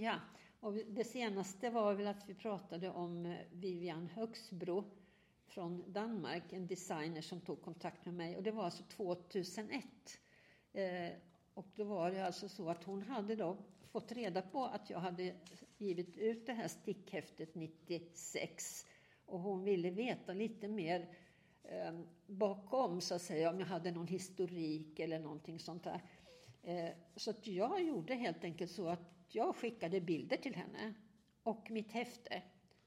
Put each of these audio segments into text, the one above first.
Ja, och det senaste var väl att vi pratade om eh, Vivian Högsbro från Danmark, en designer som tog kontakt med mig och det var alltså 2001. Eh, och då var det alltså så att hon hade då fått reda på att jag hade givit ut det här stickhäftet 96 och hon ville veta lite mer eh, bakom så att säga om jag hade någon historik eller någonting sånt där. Eh, så att jag gjorde helt enkelt så att jag skickade bilder till henne och mitt häfte.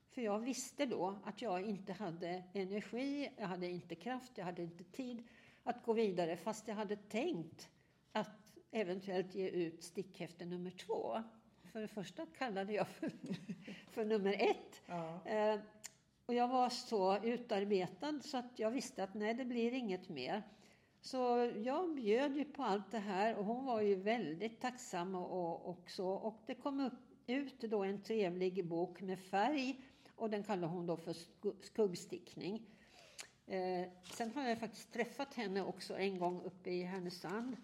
För jag visste då att jag inte hade energi, jag hade inte kraft, jag hade inte tid att gå vidare fast jag hade tänkt att eventuellt ge ut stickhäfte nummer två. För det första kallade jag för, för nummer ett. Ja. Eh, och jag var så utarbetad så att jag visste att nej, det blir inget mer. Så jag bjöd ju på allt det här och hon var ju väldigt tacksam och, och så. Och det kom upp, ut då en trevlig bok med färg och den kallar hon då för skuggstickning. Eh, sen har jag faktiskt träffat henne också en gång uppe i Härnösand.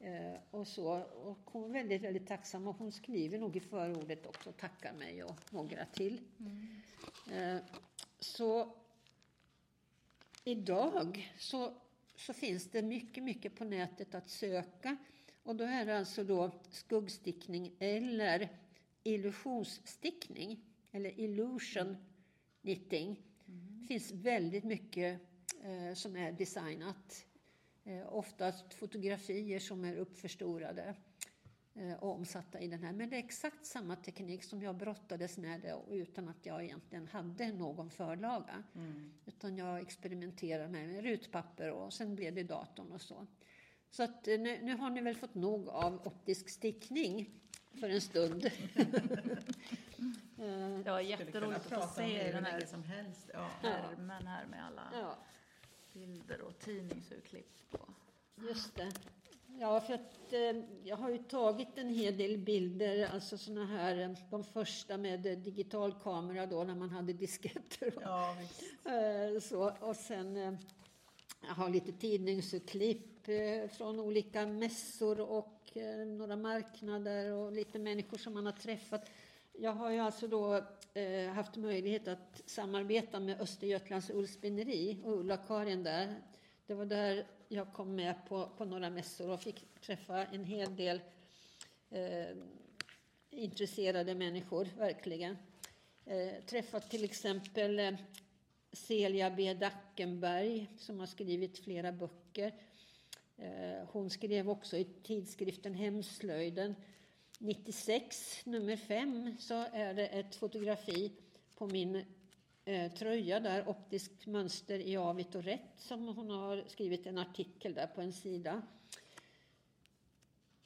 Eh, och, så, och hon är väldigt, väldigt tacksam och hon skriver nog i förordet också, tackar mig och några till. Mm. Eh, så idag så, så finns det mycket, mycket på nätet att söka. Och då är det alltså då skuggstickning eller illusionsstickning eller illusion knitting. Mm. Det finns väldigt mycket eh, som är designat. Eh, oftast fotografier som är uppförstorade omsatta i den här. Men det är exakt samma teknik som jag brottades med det utan att jag egentligen hade någon förlaga. Mm. Utan jag experimenterade med rutpapper och sen blev det datorn och så. Så att eh, nu, nu har ni väl fått nog av optisk stickning för en stund. ja, jätteroligt att få se den här som helst. Ja. ärmen här med alla ja. bilder och tidningsurklipp. Och... Just det. Ja, för att eh, jag har ju tagit en hel del bilder, alltså sådana här, eh, de första med eh, digitalkamera då när man hade disketter. Ja, eh, så, och sen eh, jag har lite tidningsurklipp eh, från olika mässor och några marknader och lite människor som man har träffat. Jag har ju alltså då haft möjlighet att samarbeta med Östergötlands ullspinneri och Ulla-Karin där. Det var där jag kom med på, på några mässor och fick träffa en hel del eh, intresserade människor, verkligen. Eh, träffat till exempel eh, Celia B. Dackenberg som har skrivit flera böcker. Eh, hon skrev också i tidskriften Hemslöjden 96, nummer 5, så är det ett fotografi på min eh, tröja där, optiskt mönster i avigt och rätt, som hon har skrivit en artikel där på en sida.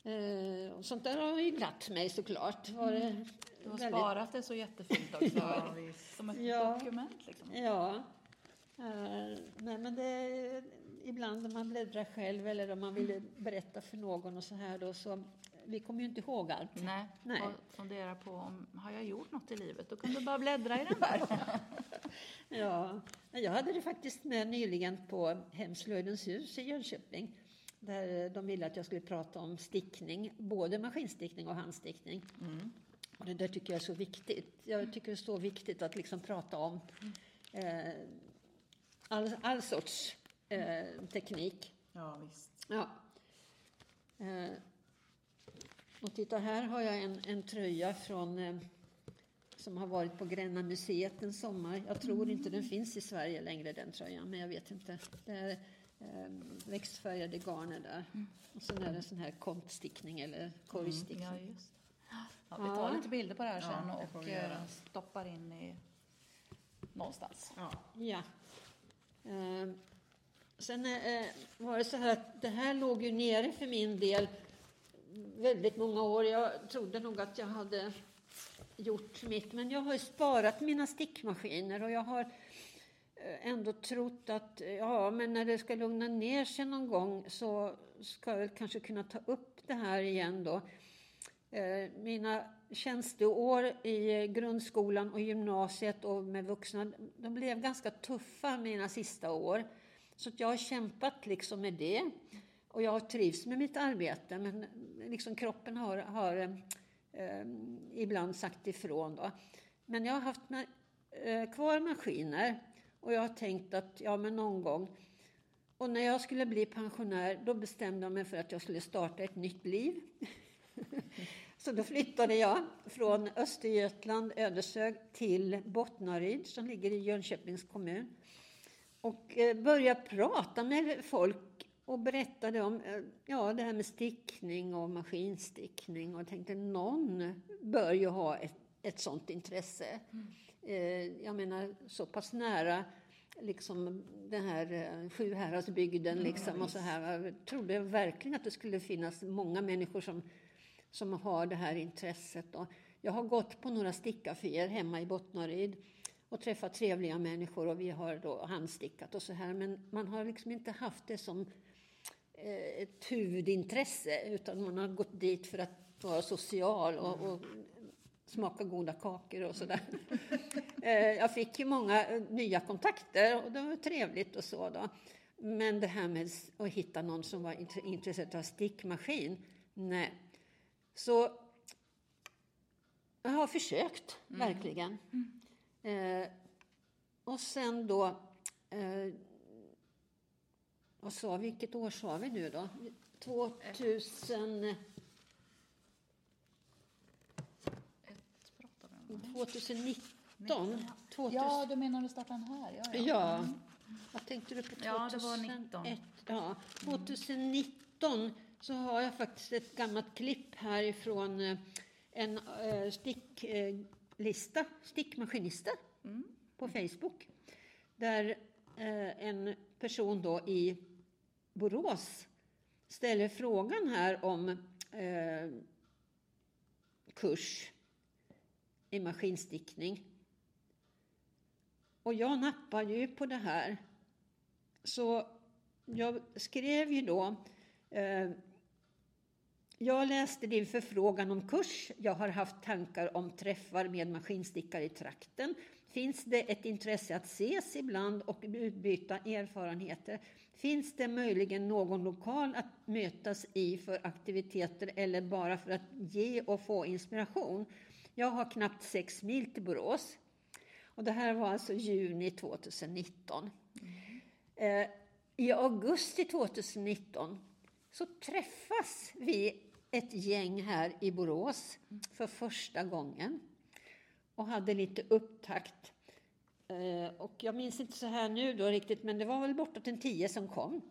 Eh, och sånt där har ju glatt mig såklart. Var det mm. Du har väldigt... sparat det så jättefint också, ja, som ett ja, dokument. Liksom. Ja. Uh, nej, men det, ibland när man bläddrar själv eller om man vill berätta för någon och så här då, så vi kommer ju inte ihåg allt. Nej, nej. och fundera på om har jag gjort något i livet? Då kan du bara bläddra i den där. ja, jag hade det faktiskt med nyligen på Hemslöjdens hus i Jönköping. Där de ville att jag skulle prata om stickning, både maskinstickning och handstickning. Mm. Och det där tycker jag är så viktigt. Jag tycker det är så viktigt att liksom prata om eh, all, all sorts eh, teknik. Ja, visst. Ja. Eh, och titta, här har jag en, en tröja från eh, som har varit på Gränna museet en sommar. Jag tror mm. inte den finns i Sverige längre, den tröjan, men jag vet inte. Det är eh, växtfärgade garner där. Mm. Och sen är det en sån här kontstickning eller korgstickning. Mm, ja, just. Ja, vi tar ja. lite bilder på det här sen ja, och eh, stoppar in i någonstans. Ja. ja. Eh, sen eh, var det så här att det här låg ju nere för min del väldigt många år. Jag trodde nog att jag hade gjort mitt, men jag har sparat mina stickmaskiner och jag har eh, ändå trott att ja, men när det ska lugna ner sig någon gång så ska jag kanske kunna ta upp det här igen då. Eh, mina tjänsteår i grundskolan och gymnasiet och med vuxna, de blev ganska tuffa mina sista år. Så jag har kämpat liksom med det. Och jag trivs med mitt arbete, men liksom kroppen har, har eh, eh, ibland sagt ifrån. Då. Men jag har haft eh, kvar maskiner och jag har tänkt att ja, men någon gång. Och när jag skulle bli pensionär, då bestämde jag mig för att jag skulle starta ett nytt liv. Så då flyttade jag från Östergötland, Ödeshög, till Bottnaryd som ligger i Jönköpings kommun. Och eh, började prata med folk och berättade om eh, ja, det här med stickning och maskinstickning och tänkte någon bör ju ha ett, ett sånt intresse. Mm. Eh, jag menar så pass nära liksom den här Sjuhäradsbygden liksom och så här. Jag trodde verkligen att det skulle finnas många människor som som har det här intresset. Och jag har gått på några stickaffärer hemma i Bottnaryd och träffat trevliga människor och vi har då handstickat och så här. Men man har liksom inte haft det som eh, ett huvudintresse utan man har gått dit för att vara social och, och smaka goda kakor och sådär. Eh, jag fick ju många eh, nya kontakter och det var trevligt och så då. Men det här med att hitta någon som var intresserad av stickmaskin, nej, så jag har försökt, mm. verkligen. Mm. Eh, och sen då... Eh, vad sa vilket år sa vi nu då? 2000... 2019. 2000, ja, du menar du startade den här? Ja, ja. ja. Mm. Vad tänkte du på 2001? Ja, det var 19. Ja, 2019 så har jag faktiskt ett gammalt klipp härifrån eh, en eh, sticklista, stickmaskinista mm. på Facebook. Där eh, en person då i Borås ställer frågan här om eh, kurs i maskinstickning. Och jag nappar ju på det här. Så jag skrev ju då eh, jag läste din förfrågan om kurs. Jag har haft tankar om träffar med maskinstickare i trakten. Finns det ett intresse att ses ibland och utbyta erfarenheter? Finns det möjligen någon lokal att mötas i för aktiviteter eller bara för att ge och få inspiration? Jag har knappt sex mil till Borås. Och det här var alltså juni 2019. Mm. Eh, I augusti 2019 så träffas vi ett gäng här i Borås för första gången och hade lite upptakt. Eh, och jag minns inte så här nu då riktigt, men det var väl bortåt en tio som kom.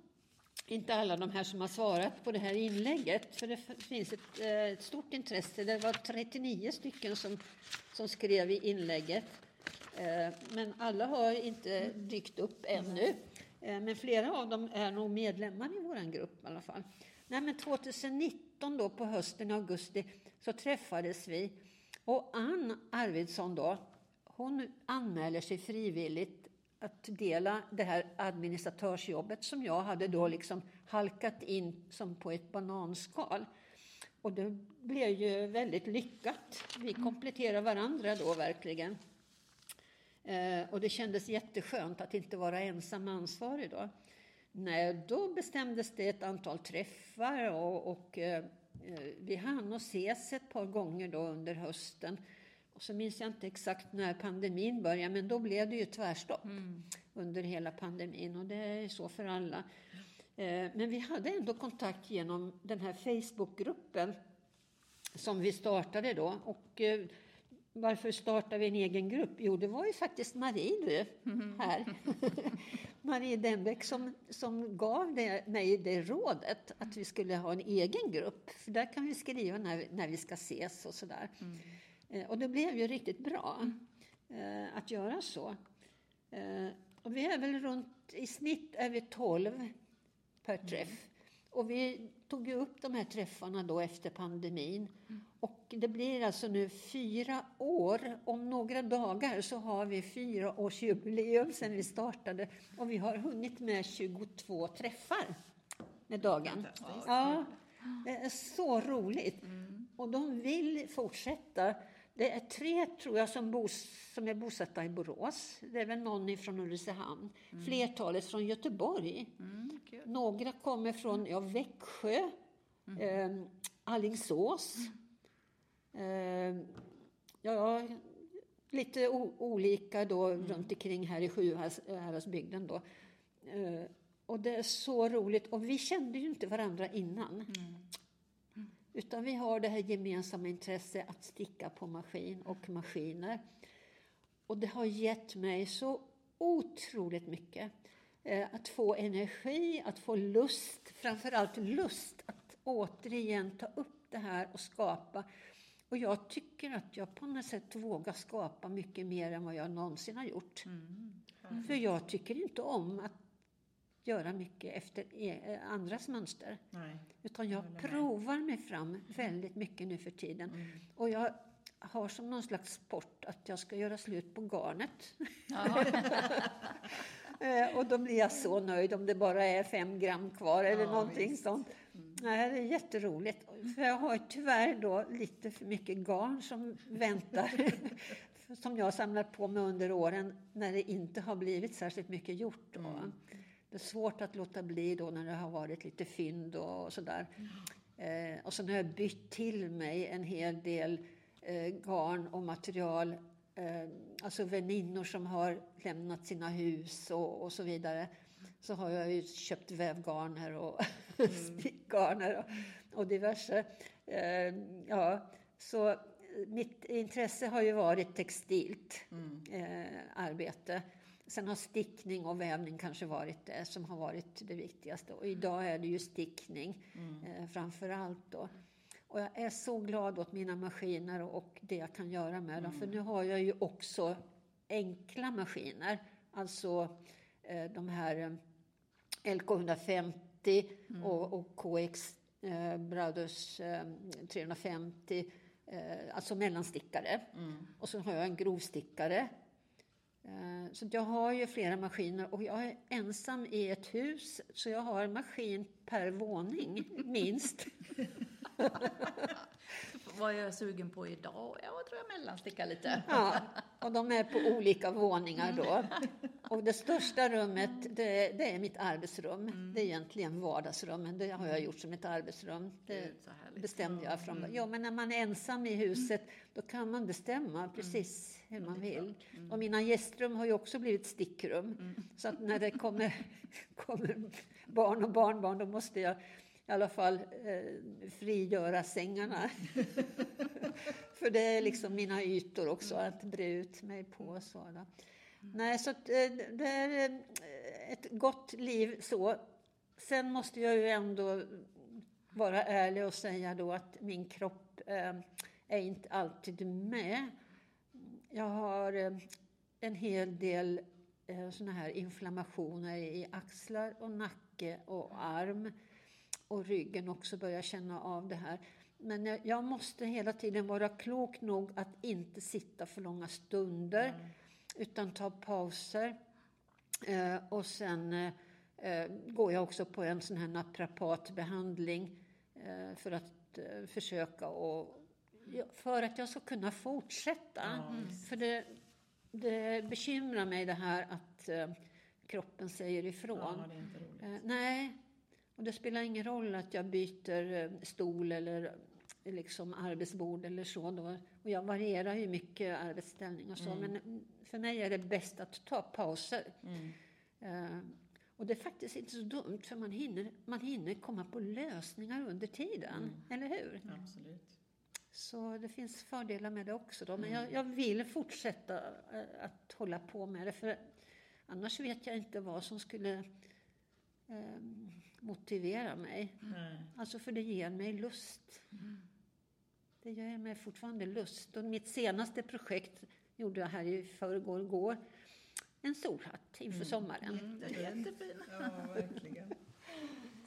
Inte alla de här som har svarat på det här inlägget, för det finns ett, eh, ett stort intresse. Det var 39 stycken som, som skrev i inlägget. Eh, men alla har inte dykt upp ännu. Men flera av dem är nog medlemmar i vår grupp i alla fall. Nej, men 2019 då på hösten, augusti, så träffades vi. Och Ann Arvidsson då, hon anmäler sig frivilligt att dela det här administratörsjobbet som jag hade då liksom halkat in som på ett bananskal. Och det blev ju väldigt lyckat. Vi kompletterar varandra då verkligen. Eh, och det kändes jätteskönt att inte vara ensam ansvarig då. Nej, då bestämdes det ett antal träffar och, och eh, vi hann att ses ett par gånger då under hösten. Och så minns jag inte exakt när pandemin började, men då blev det ju tvärstopp mm. under hela pandemin och det är så för alla. Eh, men vi hade ändå kontakt genom den här Facebookgruppen som vi startade då. Och eh, varför startade vi en egen grupp? Jo, det var ju faktiskt Marie du, här. Marie Denbeck som, som gav det, mig det rådet att vi skulle ha en egen grupp. För där kan vi skriva när, när vi ska ses och sådär. Mm. Eh, och det blev ju riktigt bra eh, att göra så. Eh, och vi är väl runt, i snitt är vi 12 per träff. Och vi tog ju upp de här träffarna då efter pandemin. Mm. Och det blir alltså nu fyra år. Om några dagar så har vi fyra års jubileum sedan vi startade. Och vi har hunnit med 22 träffar med dagen. Ja, det är så roligt. Mm. Och de vill fortsätta. Det är tre, tror jag, som, bos, som är bosatta i Borås. Det är väl någon från Ulricehamn. Mm. Flertalet från Göteborg. Mm, Några kommer från ja, Växjö, mm. eh, Alingsås. Eh, ja, lite olika då mm. runt omkring här i Sjuhäradsbygden då. Eh, och det är så roligt. Och vi kände ju inte varandra innan. Mm. Utan vi har det här gemensamma intresset att sticka på maskin och maskiner. Och det har gett mig så otroligt mycket. Eh, att få energi, att få lust, framförallt lust att återigen ta upp det här och skapa. Och jag tycker att jag på något sätt vågar skapa mycket mer än vad jag någonsin har gjort. Mm. Mm. För jag tycker inte om att göra mycket efter e, andras mönster. Nej. Utan jag provar mig fram väldigt mycket nu för tiden. Mm. Och jag har som någon slags sport att jag ska göra slut på garnet. Eh, och då blir jag så nöjd om det bara är fem gram kvar eller ja, någonting visst. sånt. Mm. Nej, det är jätteroligt. För jag har tyvärr då lite för mycket garn som väntar. som jag samlat på mig under åren när det inte har blivit särskilt mycket gjort. Mm. Är svårt att låta bli då när det har varit lite fynd och sådär. Mm. Eh, och så har jag bytt till mig en hel del eh, garn och material. Eh, alltså väninnor som har lämnat sina hus och, och så vidare. Så har jag ju köpt vävgarner och mm. stickgarner och, och diverse. Eh, ja, så mitt intresse har ju varit textilt mm. eh, arbete. Sen har stickning och vävning kanske varit det som har varit det viktigaste. Och idag är det ju stickning mm. eh, framför allt. Då. Och jag är så glad åt mina maskiner och det jag kan göra med dem. För mm. nu har jag ju också enkla maskiner. Alltså eh, de här eh, LK150 mm. och, och, KX eh, Brothers eh, 350. Eh, alltså mellanstickare. Mm. Och så har jag en grovstickare. Eh, så jag har ju flera maskiner och jag är ensam i ett hus så jag har en maskin per våning, minst. Vad är jag sugen på idag? Jag tror jag mellanstickar lite. Ja, och de är på olika våningar då. Och det största rummet, det, det är mitt arbetsrum. Mm. Det är egentligen vardagsrummen. Det har jag gjort som ett arbetsrum. Det bestämde jag från mm. Ja, men när man är ensam i huset, då kan man bestämma mm. precis hur man vill. Mm. Och mina gästrum har ju också blivit stickrum. Mm. Så att när det kommer, kommer barn och barnbarn, då måste jag i alla fall eh, frigöra sängarna. För det är liksom mina ytor också att bre ut mig på. Så då. Nej, så eh, det är eh, ett gott liv så. Sen måste jag ju ändå vara ärlig och säga då att min kropp eh, är inte alltid med. Jag har en hel del såna här inflammationer i axlar och nacke och arm och ryggen också börjar känna av det här. Men jag måste hela tiden vara klok nog att inte sitta för långa stunder mm utan ta pauser. Eh, och sen eh, går jag också på en sån här naprapatbehandling eh, för att försöka och för att jag ska kunna fortsätta. Mm. För det, det bekymrar mig det här att kroppen säger ifrån. Ja, eh, nej, och det spelar ingen roll att jag byter stol eller liksom arbetsbord eller så. Då. Och jag varierar ju mycket arbetsställning och så. Mm. Men för mig är det bäst att ta pauser. Mm. Uh, och det är faktiskt inte så dumt för man hinner, man hinner komma på lösningar under tiden. Mm. Eller hur? Absolut. Så det finns fördelar med det också. Då. Men jag, mm. jag, vill fortsätta uh, att hålla på med det. För annars vet jag inte vad som skulle um, motivera mig. Mm. Alltså för det ger mig lust. Mm. Det ger mig fortfarande lust. Och mitt senaste projekt gjorde jag här i förrgår, går. En solhatt inför mm. sommaren. Mm, det är jättefin. ja, verkligen.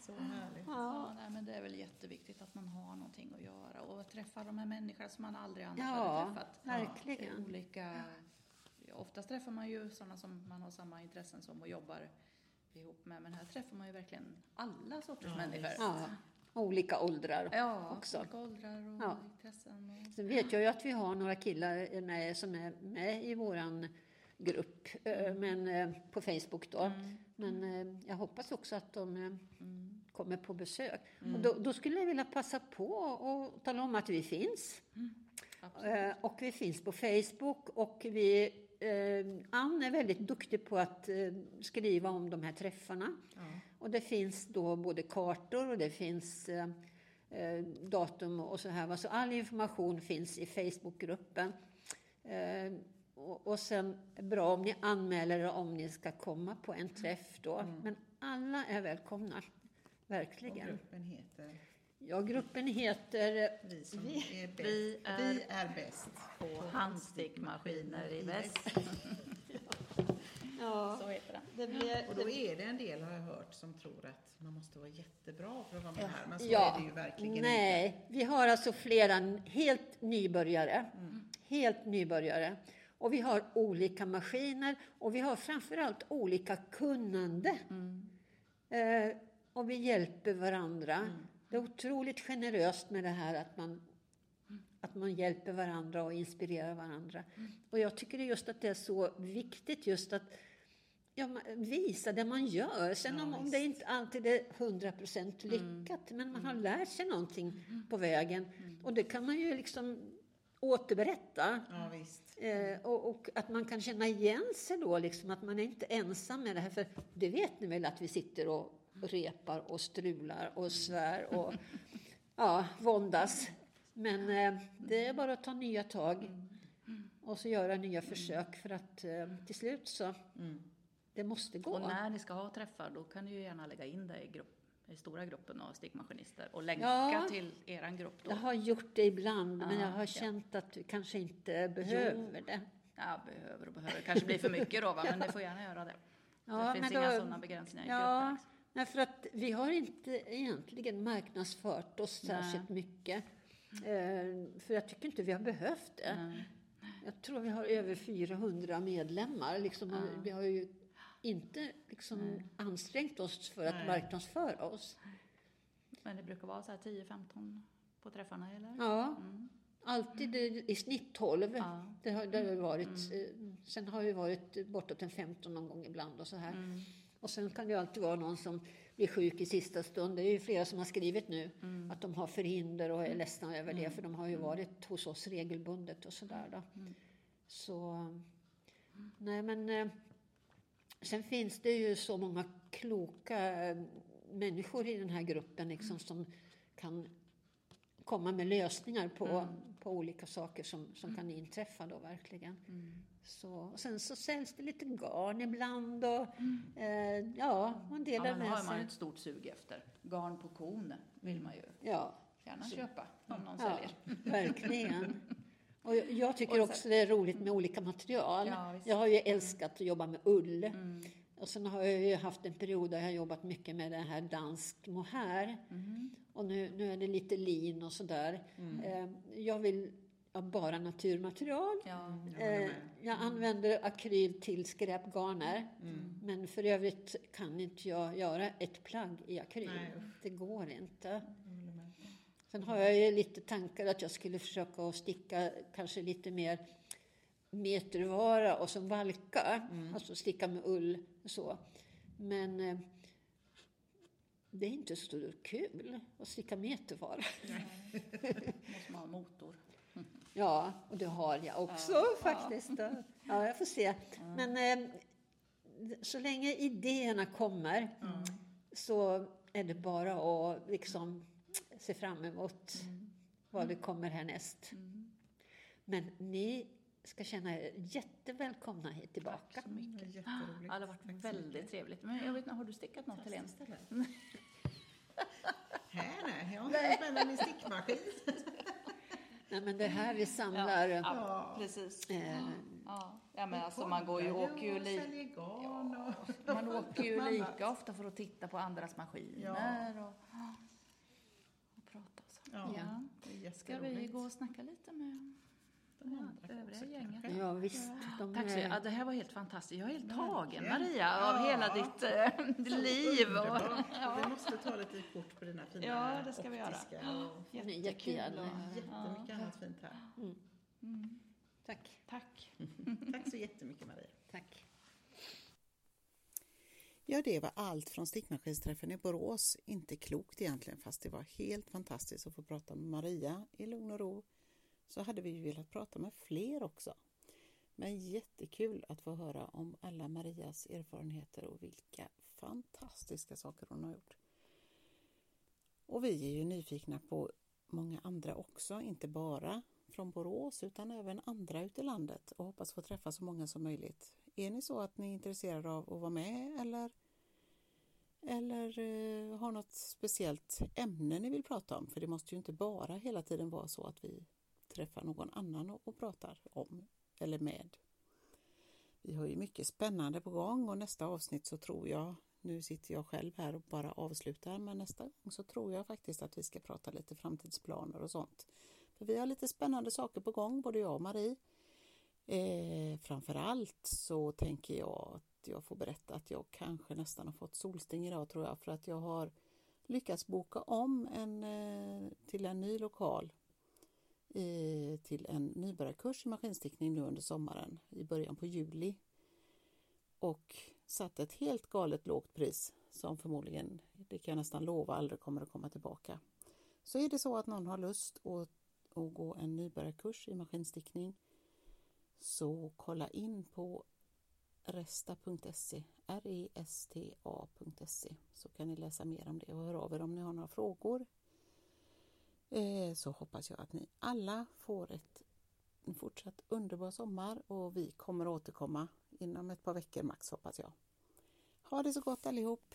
Så härligt. Ja. ja nej, men det är väl jätteviktigt att man har någonting att göra och träffa de här människorna som man aldrig annars ja, hade träffat. Verkligen. Ja, olika, oftast träffar man ju sådana som man har samma intressen som och jobbar ihop med. Men här träffar man ju verkligen alla sorters ja, människor. Ja. Olika åldrar ja, också. olika åldrar och ja. intressen. Och... Sen vet jag ju att vi har några killar med, som är med i våran grupp eh, mm. men, eh, på Facebook då. Mm. Men eh, jag hoppas också att de mm. kommer på besök. Och då, då skulle jag vilja passa på och tala om att vi finns. Eh, och vi finns på Facebook och vi, eh, Ann är väldigt duktig på att eh, skriva om de här träffarna. Ja. Och det finns då både kartor och det finns eh, eh, datum och så här. Så all information finns i Facebookgruppen. Eh, och, och sen bra om ni anmäler er om ni ska komma på en träff då. Men alla är välkomna. Och Verkligen. gruppen heter Ja, gruppen heter Vi som Vi- är bäst. vi är- vi är bäst På handstickmaskiner i väst. Ja, Så heter den. det blir, Och då är det en del, har jag hört, som tror att man måste vara jättebra för att vara med här. Men så ja, är det ju verkligen nej, vi har alltså flera helt nybörjare. Helt nybörjare. Och vi har olika maskiner och vi har framförallt olika kunnande. Eh, och vi hjälper varandra. Det är otroligt generöst med det här att man, att man hjälper varandra och inspirerar varandra. Och jag tycker just att det är så viktigt just att ja, visa det man gör. Sen Ja, om, om det inte alltid är 100% lyckat, men man har lärt sig någonting på vägen. Och det kan man ju liksom återberätta. Ja. Eh, och, och att man kan känna igen sig då, liksom, att man är inte ensam med det här. För det vet ni väl att vi sitter och repar och strular och svär och ja, våndas. Men eh, det är bara att ta nya tag och så göra nya försök för att eh, till slut så, Mm. Det måste gå. Och när ni ska ha träffar då kan ni ju gärna lägga in det i, grupp, i stora gruppen av stickmaskinister och länka Ja. till eran grupp då. Jag har gjort det ibland, men Ja, jag har ja. känt att vi kanske inte behöver det. Ja, behöver och behöver. kanske blir för mycket då va, men det får gärna göra det. Ja, det finns men inga då- sådana begränsningar i Ja, gruppen. liksom. nej, för att vi har inte egentligen marknadsfört oss Nej. särskilt mycket. Eh, för jag tycker inte vi har behövt det. Nej. Jag tror vi har över 400 medlemmar. Liksom, och Vi har ju inte liksom, ansträngt oss för att Nej. marknadsföra oss. Men det brukar vara så här 10-15 på träffarna eller? Ja, Mm. alltid i- i snitt 12. Ja. Det har, det har varit, eh, sen har det varit bortåt en 15 någon gång ibland och så här. Mm. Och sen kan det alltid vara någon som blir sjuk i sista stund. Det är ju flera som har skrivit nu Mm. att de har förhinder och är ledsna över det, för de har ju varit hos oss regelbundet och sådär. Mm. Så, nej men eh, sen finns det ju så många kloka eh, människor i den här gruppen liksom som kan komma med lösningar på, på olika saker som, som kan inträffa då verkligen. Mm. Så, och sen så säljs det lite garn ibland och eh, ja, man Ja, delar men med har man sig. ett stort sug efter. Garn på kon vill man ju Ja, gärna köpa om någon ja säljer. verkligen. Och jag- jag tycker Och sen- också det är roligt med olika material. Ja, jag har ju älskat att jobba med ull. Mm. Och sen har jag ju haft en period där jag har jobbat mycket med det här dansk mohair. Mm. Och nu, nu är det lite lin och sådär. Eh, jag vill ha bara naturmaterial. Ja. Jag håller Eh, jag använder akryl till skräpgarner. Mm. Men för övrigt kan inte jag göra ett plagg i akryl. Nej, det går inte. Sen har jag ju lite tankar att jag skulle försöka att sticka kanske lite mer metervara och som valka. Alltså sticka med ull så. Men eh, det är inte så kul att sticka metervara. Måste man ha motor. Ja, och det har jag också faktiskt. Ja, jag får se. Men eh, så länge idéerna kommer så är det bara att liksom se fram emot vad det kommer härnäst. Men ni ska känna er jättevälkomna hit tillbaka. Tack så mycket. Det är jätteroligt. Ja, det har varit väldigt trevligt. Men jag vet inte, har du stickat något Helene? Här nej, jag har inte ens med min stickmaskin. Nej, men det här vi samlar. Ja, Ja. precis. Eh, Ja, ja men alltså man går ju, åker ju och li, man åker ju lika ofta för att titta på andras maskiner och. Ja, Ja. det är Ska vi gå och snacka lite med De andra övriga gänget? kanske. ja, visst. De Tack så är-. Ja, det här var helt fantastiskt. Jag är helt tagen. Maria av Ja. hela ditt eh, liv. Och, ja. Vi måste ta lite kort på dina fina Ja, det ska vi göra. och Jättekul. Jättekul. och- jättemycket annat fint här. Mm. Tack. Tack. Tack så jättemycket Maria. Tack. Ja, det var allt från stickmaskinsträffen i Borås. Inte klokt egentligen, fast det var helt fantastiskt att få prata med Maria i lugn och ro. Så hade vi ju velat prata med fler också. Men jättekul att få höra om alla Marias erfarenheter och vilka fantastiska saker hon har gjort. Och vi är ju nyfikna på många andra också, inte bara från Borås utan även andra ute i landet och hoppas få träffa så många som möjligt. Är ni så att ni är intresserade av att vara med eller, eller eh, har något speciellt ämne ni vill prata om? För det måste ju inte bara hela tiden vara så att vi träffar någon annan och, och pratar om eller med. Vi har ju mycket spännande på gång och nästa avsnitt så tror jag, nu sitter jag själv här och bara avslutar, men nästa gång så tror jag faktiskt att vi ska prata lite framtidsplaner och sånt. För vi har lite spännande saker på gång, både jag och Marie. Eh, framförallt så tänker jag jag får berätta att jag kanske nästan har fått solsting idag tror jag för att jag har lyckats boka om en, eh, till en ny lokal till en nybörjarkurs i maskinstickning nu under sommaren i början på juli. Och satt ett helt galet lågt pris som förmodligen, det kan jag nästan lova, aldrig kommer att komma tillbaka. Så är det så att någon har lust att, att gå en nybörjarkurs i maskinstickning så kolla in på resta.se, resta.se så kan ni läsa mer om det och höra av er om ni har några frågor. Eh, så hoppas jag att ni alla får ett en fortsatt underbar sommar och vi kommer återkomma inom ett par veckor max hoppas jag. Ha det så gott allihop!